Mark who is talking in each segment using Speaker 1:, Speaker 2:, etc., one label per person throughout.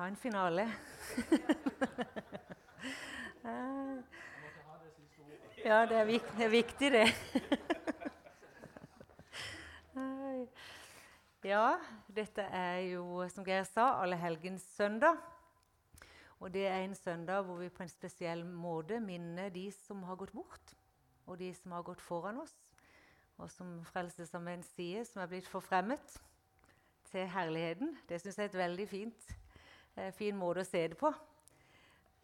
Speaker 1: ha en finale. ja, det er, viktig, det er viktig, det. ja, dette er jo, som Geir sa, allehelgens søndag. Og det er en søndag hvor vi på en spesiell måte minner de som har gått bort, og de som har gått foran oss, og som Frelsesarmeen sier, som er blitt forfremmet til herligheten. Det syns jeg er et veldig fint, fin måte å se det på.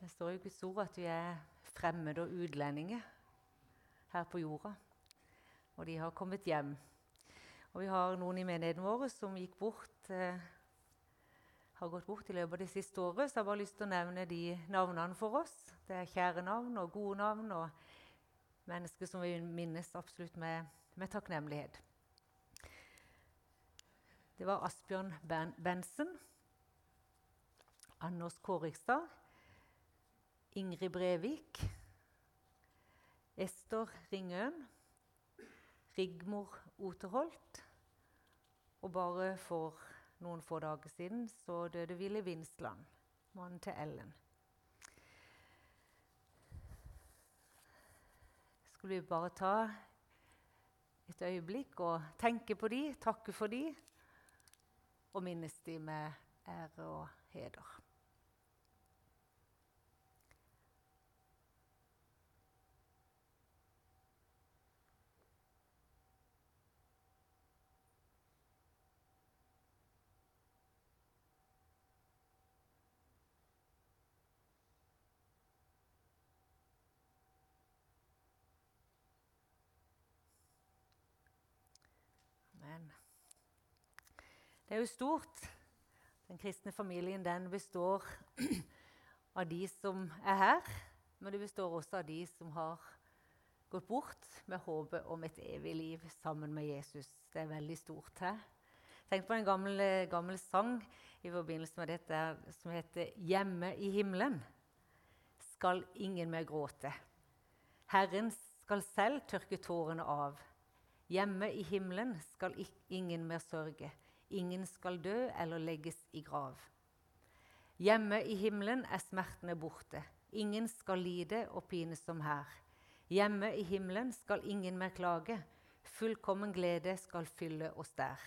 Speaker 1: Det står i Guds ord at vi er fremmede og utlendinger her på jorda. Og de har kommet hjem. Og vi har noen i menigheten vår som gikk bort, eh, har gått bort i løpet av det siste året. Så jeg har bare lyst til å nevne de navnene for oss. Det er kjære navn og gode navn og mennesker som vi minnes absolutt med, med takknemlighet. Det var Asbjørn ben Anders Kårikstad, Ingrid Brevik, Ester Ringøen, Rigmor Oterholt. Og bare for noen få dager siden så døde Ville Vinsland, mannen til Ellen. Skulle vi bare ta et øyeblikk og tenke på de, takke for de, og minnes de med ære og heder. Amen. Det er jo stort. Den kristne familien den består av de som er her, men det består også av de som har gått bort med håpet om et evig liv sammen med Jesus. Det er veldig stort her. Tenk på en gammel, gammel sang i forbindelse med dette som heter 'Hjemme i himmelen skal ingen mer gråte'. Herren skal selv tørke tårene av. Hjemme i himmelen skal ingen mer sørge. Ingen skal dø eller legges i grav. Hjemme i himmelen er smertene borte. Ingen skal lide og pines som her. Hjemme i himmelen skal ingen mer klage. Fullkommen glede skal fylle oss der.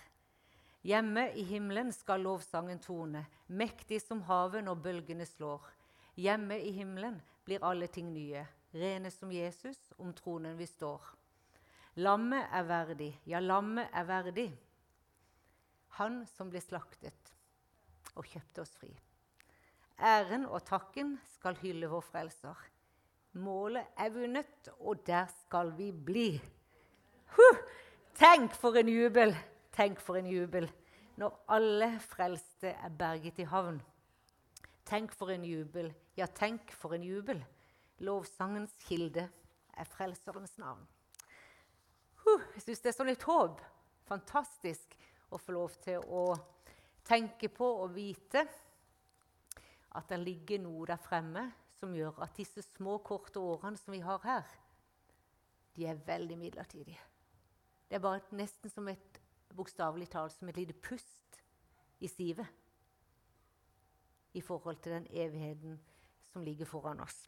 Speaker 1: Hjemme i himmelen skal lovsangen tone, mektig som havet når bølgene slår. Hjemme i himmelen blir alle ting nye, rene som Jesus, om tronen vi står. Lammet er verdig, ja, lammet er verdig. Han som ble slaktet og kjøpte oss fri. Æren og takken skal hylle vår frelser. Målet er vunnet, og der skal vi bli. Huh! Tenk for en jubel! Tenk for en jubel når alle frelste er berget i havn. Tenk for en jubel, ja, tenk for en jubel. Lovsangens kilde er Frelserens navn. Huh, jeg syns det er sånn litt håp. Fantastisk å få lov til å tenke på og vite at det ligger noe der fremme som gjør at disse små, korte årene som vi har her, de er veldig midlertidige. Det er bare nesten som et bokstavelig talt som et lite pust i sivet i forhold til den evigheten som ligger foran oss.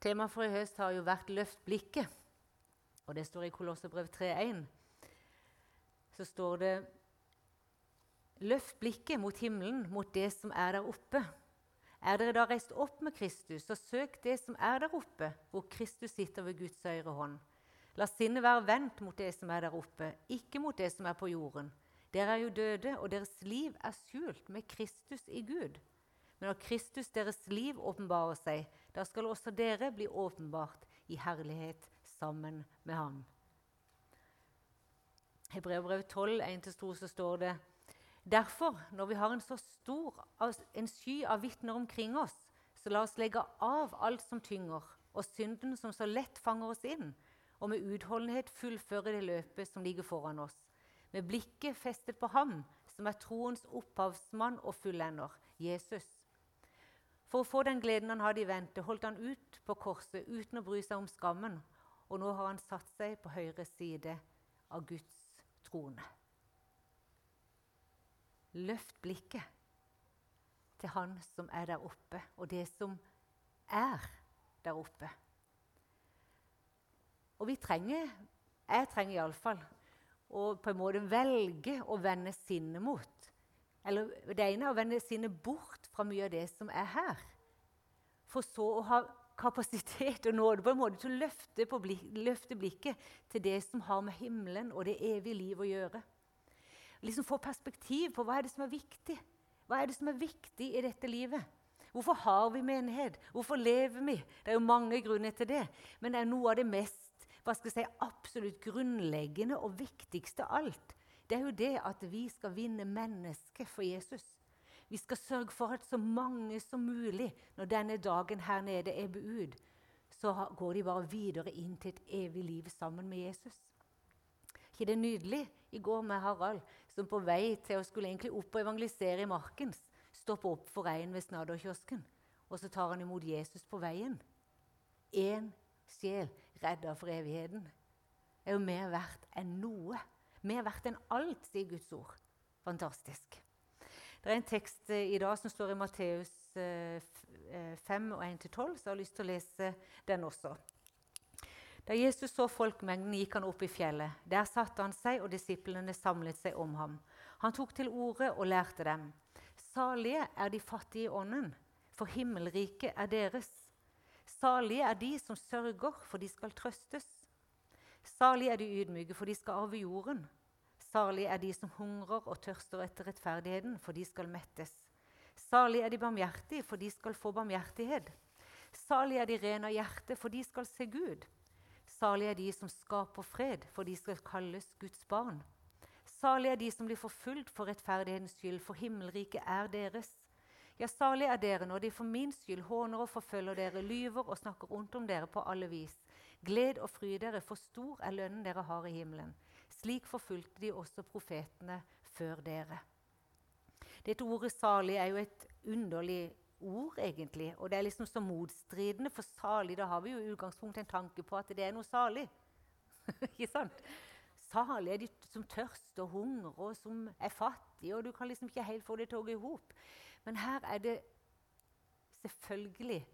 Speaker 1: Temaet for i høst har jo vært 'Løft blikket', og det står i Kolosserbrev 3.1. Så står det Løft blikket mot himmelen, mot det som er der oppe. Er dere da reist opp med Kristus, så søk det som er der oppe, hvor Kristus sitter ved Guds høyre hånd. La sinnet være vendt mot det som er der oppe, ikke mot det som er på jorden. Dere er jo døde, og deres liv er skjult med Kristus i Gud. Men når Kristus, deres liv, åpenbarer seg, da skal også dere bli åpenbart i herlighet sammen med ham. Hebreerbrev 12, 1-2, så står det Derfor, når vi har en så stor en sky av vitner omkring oss, så la oss legge av alt som tynger, og synden som så lett fanger oss inn, og med utholdenhet fullføre det løpet som ligger foran oss, med blikket festet på ham, som er troens opphavsmann og fullender, Jesus. For å få den gleden han hadde i vente, holdt han ut på korset uten å bry seg om skammen, og nå har han satt seg på høyre side av Guds trone. Løft blikket. til Han som er der oppe, og det som er der oppe. Og vi trenger, jeg trenger iallfall, å på en måte velge å vende sinnet mot. Eller det ene er å vende sinnet bort fra mye av det som er her. For så å ha kapasitet og nåde på en måte til å løfte, blik, løfte, blikket til det som har med himmelen og det evige liv å gjøre. Liksom Få perspektiv på hva er det som er viktig. Hva er det som er viktig i dette livet? Hvorfor har vi menighet? Hvorfor lever vi? Det er jo mange grunner til det. Men det er noe av det mest hva skal jeg si, absolutt grunnleggende og viktigste av alt. Det er jo det at vi skal vinne mennesket for Jesus. Vi skal sørge for at så mange som mulig, når denne dagen her nede er beud, så går de bare videre inn til et evig liv sammen med Jesus. ikke det nydelig? I går med Harald, som på vei til å skulle egentlig opp og evangelisere i Markens, stopper opp for en ved Snadderkiosken, og så tar han imot Jesus på veien. Én sjel redda for evigheten. er jo mer verdt enn noe. Mer verdt enn alt, sier Guds ord. Fantastisk. Det er en tekst eh, i dag som står i Matteus 5 eh, eh, og 1-12, så jeg har lyst til å lese den også. Da Jesus så folkemengden, gikk han opp i fjellet. Der satte han seg, og disiplene samlet seg om ham. Han tok til orde og lærte dem. Salige er de fattige i ånden, for himmelriket er deres. Salige er de som sørger, for de skal trøstes. Salige er de ydmyke, for de skal arve jorden. Salige er de som hungrer og tørster etter rettferdigheten, for de skal mettes. Salige er de barmhjertige, for de skal få barmhjertighet. Salige er de rene av hjerte, for de skal se Gud. Salig er de som skaper fred, for de skal kalles Guds barn. Salig er de som blir forfulgt for rettferdighetens skyld, for himmelriket er deres. Ja, salig er dere når de for min skyld håner og forfølger dere, lyver og snakker ondt om dere på alle vis. Gled og fry dere, for stor er lønnen dere har i himmelen. Slik forfulgte de også profetene før dere. Dette ordet 'salig' er jo et underlig ord, egentlig. Og det er liksom så motstridende, for salig, da har vi jo i utgangspunktet en tanke på at det er noe salig. Ikke sant? Salig er de som tørster og hungrer, og som er fattige, og du kan liksom ikke helt få det til å gå i hop. Men her er det selvfølgelig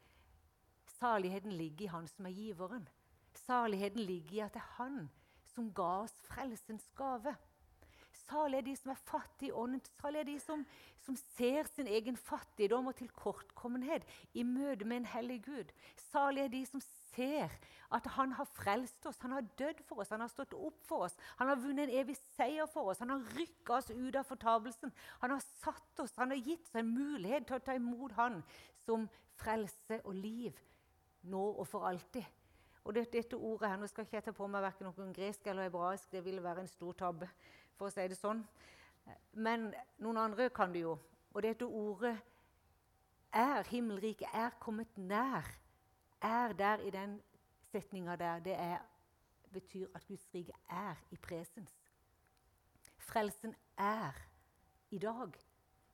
Speaker 1: Saligheten ligger i Han som er giveren. Saligheten ligger i at det er Han som ga oss frelsens gave. Salig er de som er fattige i ånden. Salig er de som, som, ser sin egen fattigdom og tilkortkommenhet i møte med en hellig Gud. Salig er de som ser at han har frelst oss, han har dødd for oss, han har stått opp for oss. Han har vunnet en evig seier for oss, han har rykka oss ut av fortapelsen. Han har satt oss, han har gitt oss en mulighet til å ta imot han som frelse og liv nå og for alltid. Og dette, dette ordet her, Nå skal ikke jeg ta på meg verken noen gresk eller hebraisk, det ville være en stor tabbe. For å si det sånn. Men noen andre kan det jo. Og dette ordet er, himmelriket, er kommet nær. Er der i den setninga der. Det er, betyr at Guds rike er i presens. Frelsen er i dag.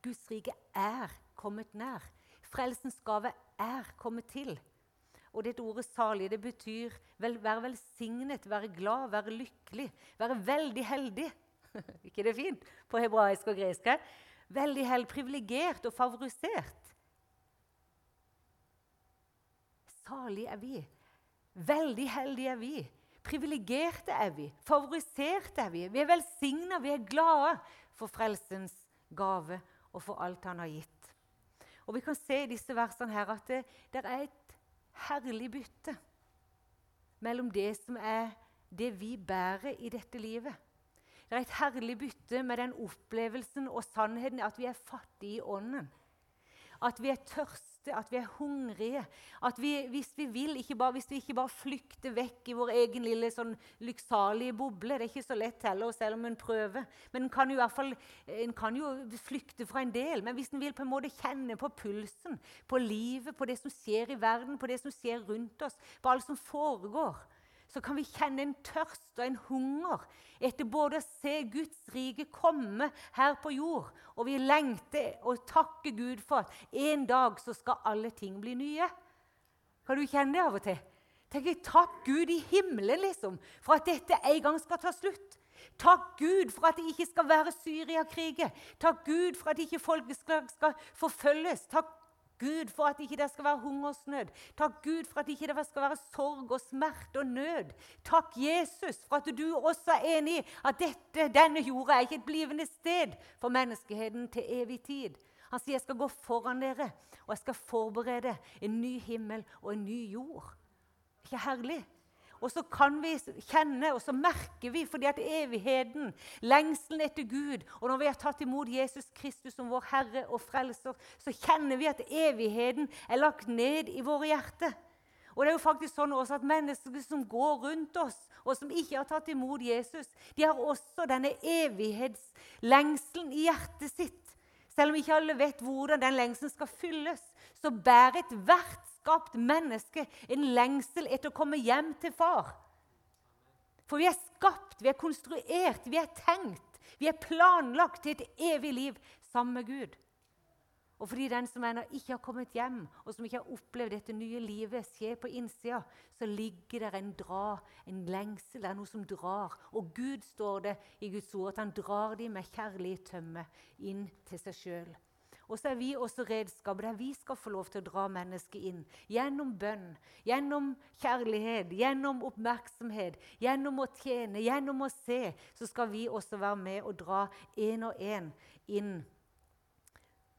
Speaker 1: Guds rike er kommet nær. Frelsens gave er kommet til. Og dette ordet 'salig' det betyr vel, være velsignet, være glad, være lykkelig, være veldig heldig. ikke det fint på hebraisk og gresk? Veldig hell privilegert og favorisert. Salig er vi. Veldig heldige er vi. Privilegerte er vi. Favoriserte er vi. Vi er velsigna, vi er glade for frelsens gave og for alt han har gitt. Og Vi kan se i disse versene her at det, det er et herlig bytte mellom det som er det vi bærer i dette livet. Det er et herlig bytte med den opplevelsen og sannheten at vi er fattige i ånden. At vi er tørste, at vi er hungrige. At vi, hvis vi vil, ikke bare, hvis vi ikke bare flykter vekk i vår egen lille sånn lykksalige boble Det er ikke så lett heller, selv om en prøver. Men en kan, jo i hvert fall, en kan jo flykte fra en del. Men hvis en vil på en måte kjenne på pulsen, på livet, på det som skjer i verden, på det som skjer rundt oss, på alt som foregår, så kan vi kjenne en tørst og en hunger etter både å se Guds rike komme her på jord, og vi lengter og takker Gud for at en dag så skal alle ting bli nye. Kan du kjenne det av og til? Tenk, Takk Gud i himmelen liksom, for at dette en gang skal ta slutt. Takk Gud for at det ikke skal være Syriakriger. Takk Gud for at ikke skal, skal forfølges. Takk Gud for at ikke det skal være hungersnød. Takk Gud for at ikke det skal være sorg og smerte og nød. Takk Jesus for at du også er enig i at dette, denne jorda er ikke et blivende sted for menneskeheten til evig tid. Han sier jeg skal gå foran dere, og jeg skal forberede en ny himmel og en ny jord. Ikke herlig? Og så kan vi kjenne, og så merker vi, fordi at evigheten, lengselen etter Gud Og når vi har tatt imot Jesus Kristus som vår Herre og Frelser, så kjenner vi at evigheten er lagt ned i våre hjerter. Og det er jo faktisk sånn også at Mennesker som går rundt oss, og som ikke har tatt imot Jesus, de har også denne evighetslengselen i hjertet sitt. Selv om ikke alle vet hvordan den lengselen skal fylles, så bærer ethvert skapt menneske en lengsel etter å komme hjem til far. For vi er skapt, vi er konstruert, vi er tenkt, vi er planlagt til et evig liv sammen med Gud. Og fordi den som ennå ikke har kommet hjem, og som ikke har opplevd dette nye livet skje på innsida, så ligger der en dra, en lengsel, det er noe som drar. Og Gud står det i Guds ord at han drar dem med kjærlig tømme inn til seg sjøl. Og så er vi også redskaper der vi skal få lov til å dra mennesket inn. Gjennom bønn, gjennom kjærlighet, gjennom oppmerksomhet, gjennom å tjene, gjennom å se. Så skal vi også være med og dra én og én inn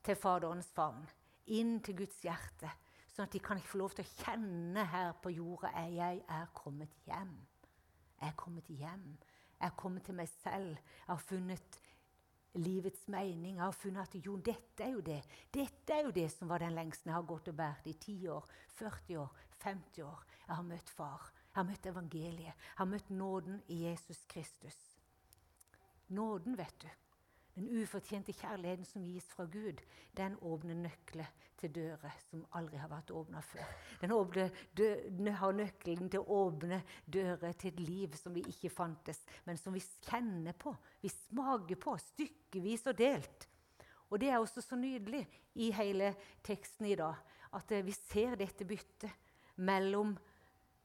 Speaker 1: til Faderens favn. Inn til Guds hjerte. Sånn at de kan få lov til å kjenne her på jorda at jeg er kommet hjem. Jeg er kommet hjem. Jeg er kommet til meg selv. Jeg har funnet livets mening. Jeg har funnet at jo, dette er jo det. Dette er jo det som var den lengsten jeg har gått og båret i 10 år, 40 år, 50 år. Jeg har møtt far. Jeg har møtt evangeliet. Jeg har møtt nåden i Jesus Kristus. Nåden, vet du. Den ufortjente kjærligheten som gis fra Gud, den åpner nøkler til dører som aldri har vært åpna før. Den dø, har nøkkelen til å åpne dører til et liv som vi ikke fantes, men som vi kjenner på, vi smaker på, stykkevis og delt. Og Det er også så nydelig i hele teksten i dag at eh, vi ser dette byttet mellom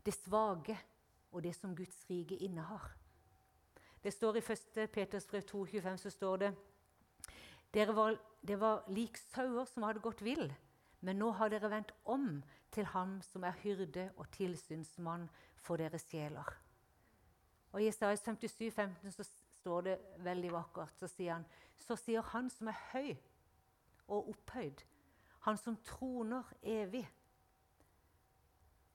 Speaker 1: det svake og det som Guds rike innehar. Det står i 1. Peters brev 2,25 så står det dere var, det var lik sauer som hadde gått vill, men nå har dere vendt om til ham som er hyrde og tilsynsmann for deres sjeler. Og I Isaias 57, 15 så står det veldig vakkert. Så sier han så sier han som er høy og opphøyd, han som troner evig.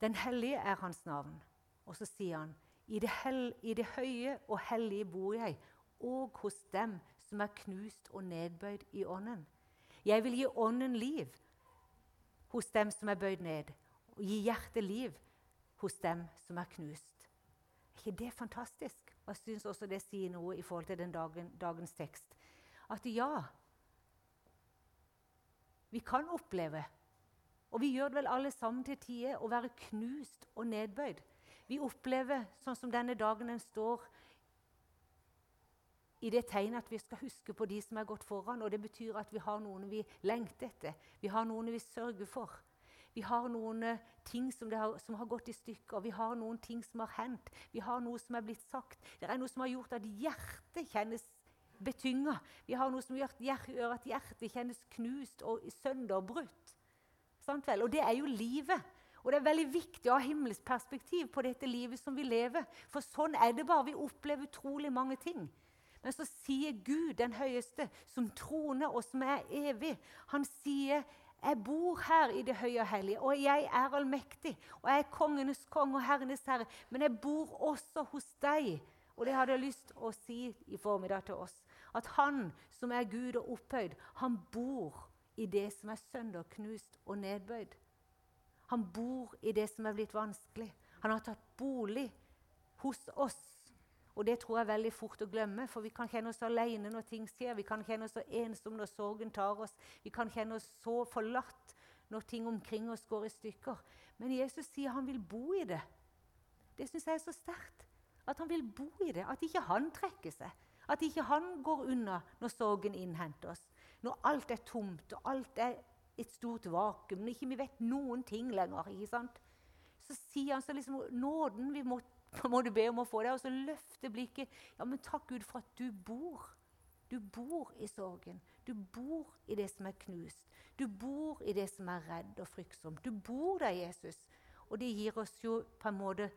Speaker 1: Den hellige er hans navn. Og så sier han i det, hel, I det høye og hellige bor jeg, og hos dem som er knust og nedbøyd i ånden. Jeg vil gi ånden liv hos dem som er bøyd ned, og gi hjertet liv hos dem som er knust. Er ikke det fantastisk? Og jeg syns også det sier noe i forhold til den dagen, dagens tekst. At ja, vi kan oppleve, og vi gjør det vel alle sammen til tider, å være knust og nedbøyd. Vi opplever, sånn som denne dagen den står i det tegnet at vi skal huske på de som er gått foran. og Det betyr at vi har noen vi lengter etter, vi har noen vi sørger for. Vi har noen eh, ting som har, som, har, gått i stykker, vi har noen ting som har hendt. Vi har noe som er blitt sagt. Det er noe som har gjort at hjertet kjennes betynga. Vi har noe som gjør at hjertet kjennes knust og sønderbrutt. Og det er jo livet. Og Det er veldig viktig å ha himmelsk perspektiv på dette livet som vi lever. For sånn er det bare. Vi opplever utrolig mange ting. Men så sier Gud, den høyeste, som troner og som er evig, han sier jeg bor her i det høye og hellige, og jeg er allmektig. Og jeg er kongenes konge og herrenes herre, men jeg bor også hos deg. Og det hadde jeg lyst til å si i formiddag til oss. At han som er Gud og opphøyd, han bor i det som er sønderknust og nedbøyd. Han bor i det som er blitt vanskelig. Han har tatt bolig hos oss. Og det tror jeg er veldig fort å glemme, for vi kan kjenne oss alene når ting skjer. Vi kan kjenne oss så ensomme når sorgen tar oss. Vi kan kjenne oss så forlatt når ting omkring oss går i stykker. Men Jesus sier han vil bo i det. Det syns jeg er så sterkt. At han vil bo i det. At ikke han trekker seg. At ikke han går unna når sorgen innhenter oss. Når alt er tomt og alt er et stort vakuum, når ikke vi vet noen ting lenger. ikke sant? Så sier han så liksom nåden vi må må du be om å få det, og så løfte blikket. Ja, men takk Gud for at du bor. Du bor i sorgen. Du bor i det som er knust. Du bor i det som er redd og fryktsomt. Du bor der, Jesus. Og det gir oss jo på en måte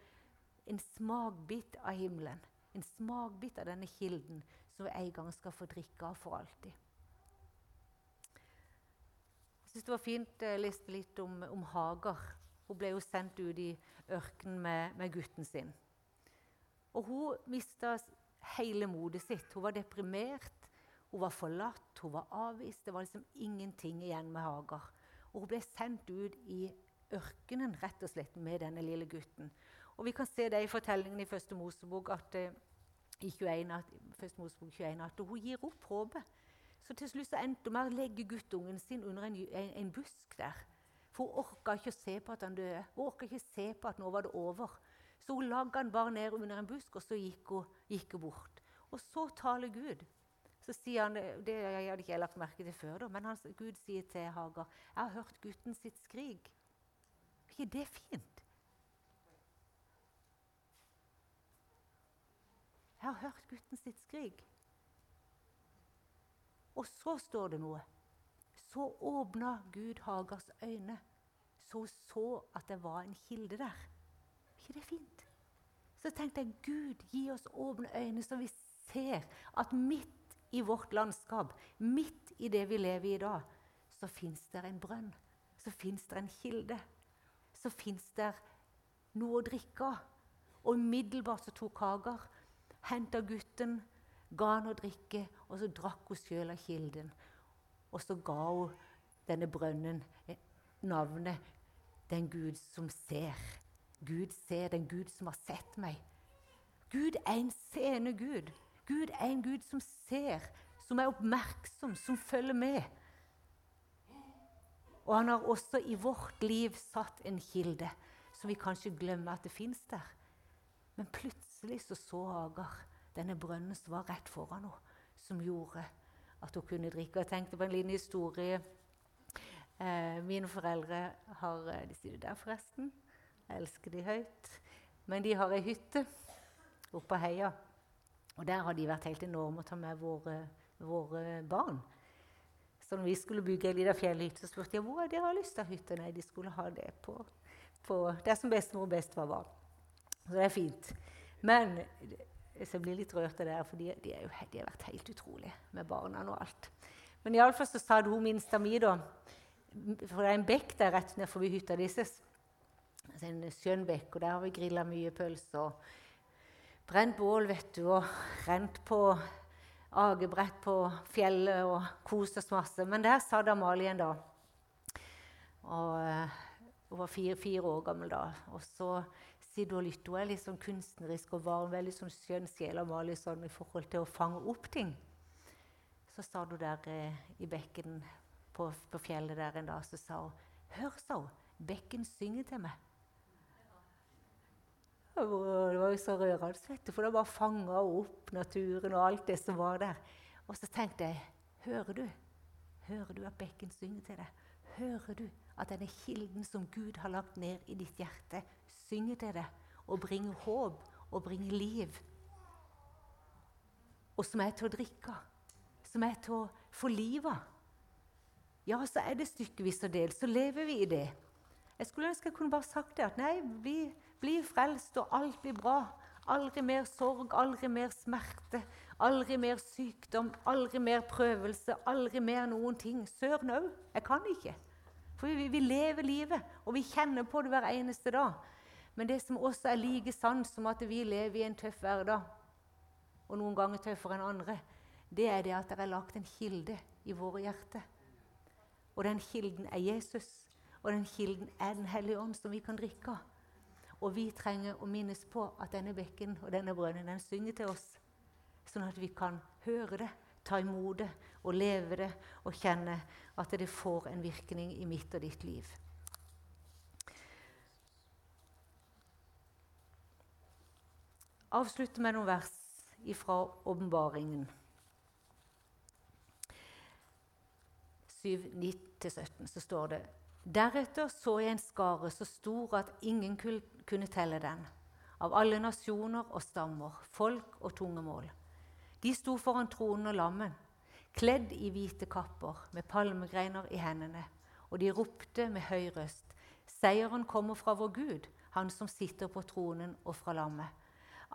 Speaker 1: en smakbit av himmelen. En smakbit av denne kilden som vi en gang skal få drikke av for alltid. Jeg syns det var fint jeg leste litt om, om Hagar. Hun ble jo sendt ut i ørkenen med, med gutten sin. Og hun mista hele motet sitt. Hun var deprimert, hun var forlatt, hun var avvist. Det var liksom ingenting igjen med Hagar. Og hun ble sendt ut i ørkenen rett og slett med denne lille gutten. Og Vi kan se det i fortellingen i Første Mosebok at, uh, i 21, at, Første Mosebok 21 at hun gir opp håpet. Så til slutt så endte hun med å legge guttungen sin under en, en, en busk der. For hun orka ikke å se på at han døde. Hun orka ikke se på at nå var det over. Så hun lagde han bare ned under en busk, og så gikk hun, gikk hun bort. Og så taler Gud. Så sier han, Det jeg hadde ikke lagt merke til før, da, men han, Gud sier til Hagar jeg har hørt gutten sitt skrik. Er ikke det fint? Jeg har hørt gutten sitt skrik. Og så står det noe. Så åpna Gud Hagars øyne, så hun så at det var en kilde der. Er ikke det fint? Så tenkte jeg Gud, gi oss åpne øyne, så vi ser at midt i vårt landskap, midt i det vi lever i i dag, så fins det en brønn. Så fins det en kilde. Så fins det noe å drikke av. Og umiddelbart så tok Hagar, henta gutten, ga han å drikke, og så drakk hun sjøl av kilden. Og så ga hun denne brønnen navnet 'Den Gud som ser'. Gud ser den Gud som har sett meg. Gud er en seende Gud. Gud er en Gud som ser, som er oppmerksom, som følger med. Og han har også i vårt liv satt en kilde som vi kanskje glemmer at det fins der. Men plutselig så så Hagar denne brønnen som var rett foran henne, som gjorde at hun kunne drikke. Jeg tenkte på en liten historie. Eh, mine foreldre har eh, De det der, forresten. Jeg elsker de høyt. Men de har ei hytte oppe på heia. Og der har de vært helt enorme å ta med våre, våre barn. Så når vi skulle bygge ei lita fjellhytte, så spurte jeg hvor de har lyst til hytte. Nei, de skulle ha det på, på der som bestemor og bestefar var. Så det er fint. Men så jeg blir litt rørt av det, for de, de, jo, de, har vært helt utrolige med barna og alt. Men iallfall så sa hun minsta mi, da For det er en bekk der rett ned forbi hytta deres altså en skjønn bekk, og der har vi grilla mye pølser. Brent bål, vet du, og rent på agebrett på fjellet og kost oss masse. Men der satt Amalie en dag. Og uh, Hun var fire, fire, år gammel da. Og så sitter hun og lytter. Hun er litt sånn kunstnerisk og varm, veldig sånn skjønn sjel Amalie sånn, i forhold til å fange opp ting. Så sa hun der eh, i bekken på, på, fjellet der en dag, så sa hun Hør, sa hun. Bekken synger til meg. Det var jo så rørende, for det bare fanga opp naturen og alt det som var der. Og så tenkte jeg Hører du? Hører du at bekken synger til deg? Hører du at denne kilden som Gud har lagt ned i ditt hjerte, synger til deg og bringer håp og bringer liv? Og som er til å drikke, som er til å få liv av? Ja, så er det stykkevis og delt. Så lever vi i det. Jeg skulle ønske jeg kunne bare sagt det. At nei, vi bli frelst, og alt blir bra. Aldri mer sorg, aldri mer smerte, aldri mer sykdom, aldri mer prøvelse, aldri mer noen ting. Søren òg. Jeg kan ikke. For vi, vi, lever livet, og vi kjenner på det hver eneste dag. Men det som også er like sant som at vi lever i en tøff hverdag, og noen ganger tøffere enn andre, det er det at det er lagt en kilde i våre hjerter. Og den kilden er Jesus, og den kilden er Den hellige ånd, som vi kan drikke av. Og vi trenger å minnes på at denne bekken og denne brønnen den synger til oss, sånn at vi kan høre det, ta imot det og leve det og kjenne at det får en virkning i mitt og ditt liv. Avslutte med noen vers fra åpenbaringen. 7, 9-17, så står det Deretter så jeg en skare så stor at ingen kunne telle den. av alle nasjoner og stammer, folk og tungemål. De sto foran tronen og lammen, kledd i hvite kapper med palmegreiner i hendene, og de ropte med høy røst. Seieren kommer fra vår Gud, han som sitter på tronen, og fra lammet.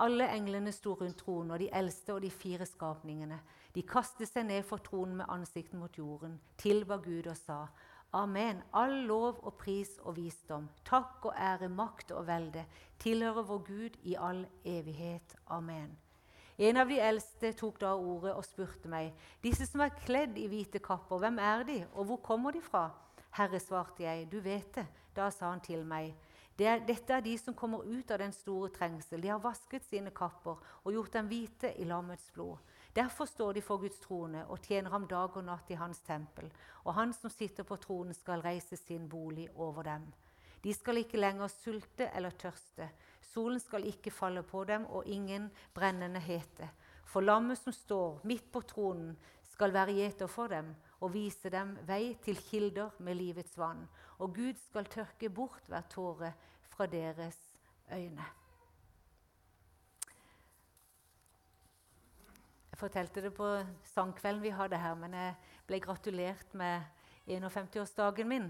Speaker 1: Alle englene sto rundt tronen, og de eldste og de fire skapningene. De kastet seg ned for tronen med ansiktet mot jorden, tilba Gud og sa:" Amen. All lov og pris og visdom, takk og ære, makt og velde tilhører vår Gud i all evighet. Amen. En av de eldste tok da ordet og spurte meg, disse som er kledd i hvite kapper, hvem er de, og hvor kommer de fra? Herre, svarte jeg, du vet det. Da sa han til meg, det er, dette er de som kommer ut av den store trengsel. De har vasket sine kapper og gjort dem hvite i lammets blod. Derfor står de for Guds trone og tjener ham dag og natt i hans tempel. Og han som sitter på tronen, skal reise sin bolig over dem. De skal ikke lenger sulte eller tørste. Solen skal ikke falle på dem, og ingen brennende hete. For lammet som står midt på tronen, skal være gjeter for dem og vise dem vei til kilder med livets vann. Og Gud skal tørke bort hver tåre fra deres øyne. Jeg fortalte det på sangkvelden vi hadde her, men jeg ble gratulert med 51-årsdagen min.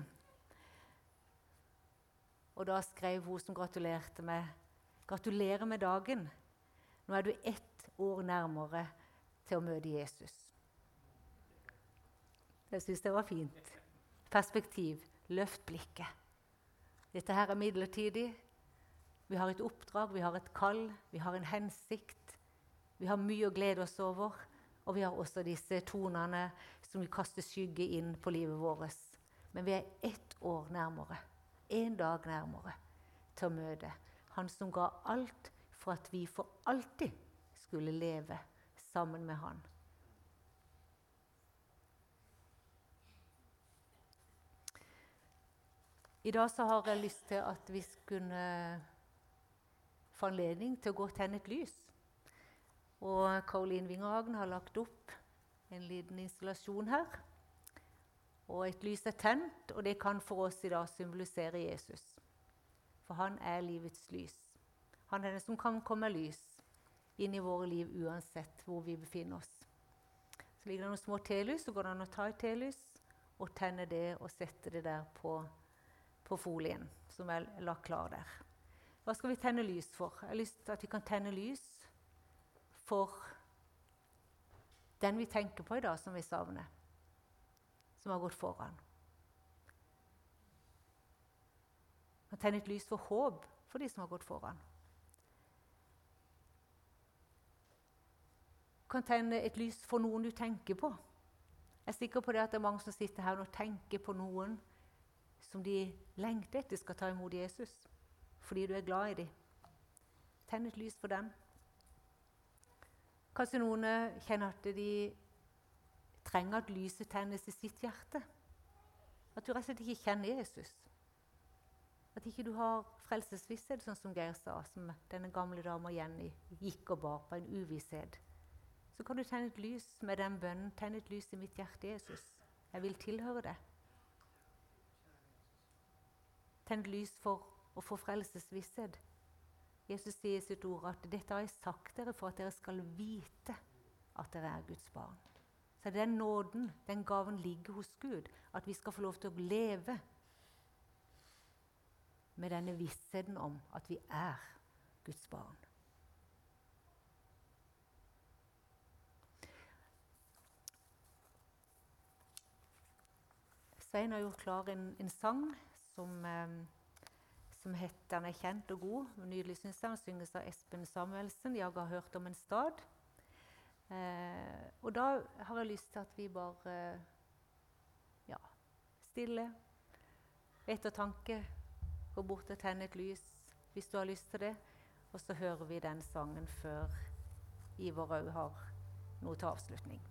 Speaker 1: Og da skrev hun som gratulerte meg, 'Gratulerer med dagen. Nå er du ett år nærmere til å møte Jesus.' Jeg syns det var fint. Perspektiv. Løft blikket. Dette her er midlertidig. Vi har et oppdrag, vi har et kall, vi har en hensikt. Vi har mye å glede oss over, og vi har også disse tonene som vi kaster skygge inn på livet vårt. Men vi er ett år nærmere, én dag nærmere, til å møte Han som ga alt for at vi for alltid skulle leve sammen med Han. I dag så har jeg lyst til at vi skulle få anledning til å gå og tenne et lys. Og Caroline Wingerhagen har lagt opp en liten installasjon her. Og et lys er tent, og det kan for oss i dag symbolisere Jesus. For han er livets lys. Han er den som kan komme lys inn i våre liv uansett hvor vi befinner oss. Så ligger det noen små telys, så går det an å ta et telys og tenne det og sette det der på, på folien som er lagt klar der. Hva skal vi tenne lys for? Jeg har lyst til at vi kan tenne lys for den vi tenker på i dag, som vi savner, som har gått foran. Man tenner et lys for håp for de som har gått foran. Du kan tenne et lys for noen du tenker på. Jeg er sikker på det at det er mange som sitter her og tenker på noen som de lengter etter skal ta imot Jesus, fordi du er glad i dem. Tenn et lys for dem. Kanskje noen kjenner at de trenger at lyset tennes i sitt hjerte. At du rett og slett ikke kjenner Jesus. At ikke du har frelsesvisshet, sånn som Geir sa, som denne gamle dama Jenny gikk og bar på en uvisshet. Så kan du tenne et lys med den bønnen. Tenn et lys i mitt hjerte, Jesus. Jeg vil tilhøre det. Tenn et lys for å få frelsesvisshet. Jesus sier i sitt ord at 'dette har jeg sagt dere for at dere skal vite at dere er Guds barn'. Så den nåden, den gaven, ligger hos Gud. At vi skal få lov til å leve med denne vissheten om at vi er Guds barn. Svein har gjort klar en, en sang som eh, som heter 'Den er kjent og god'. Nydelig, syns jeg. Den synges av Espen Samuelsen. 'Jeg har hørt om en stad'. Eh, og da har jeg lyst til at vi bare eh, ja, stille, ettertanke, går bort og tenn et lys hvis du har lyst til det. Og så hører vi den sangen før Ivar òg har noe til avslutning.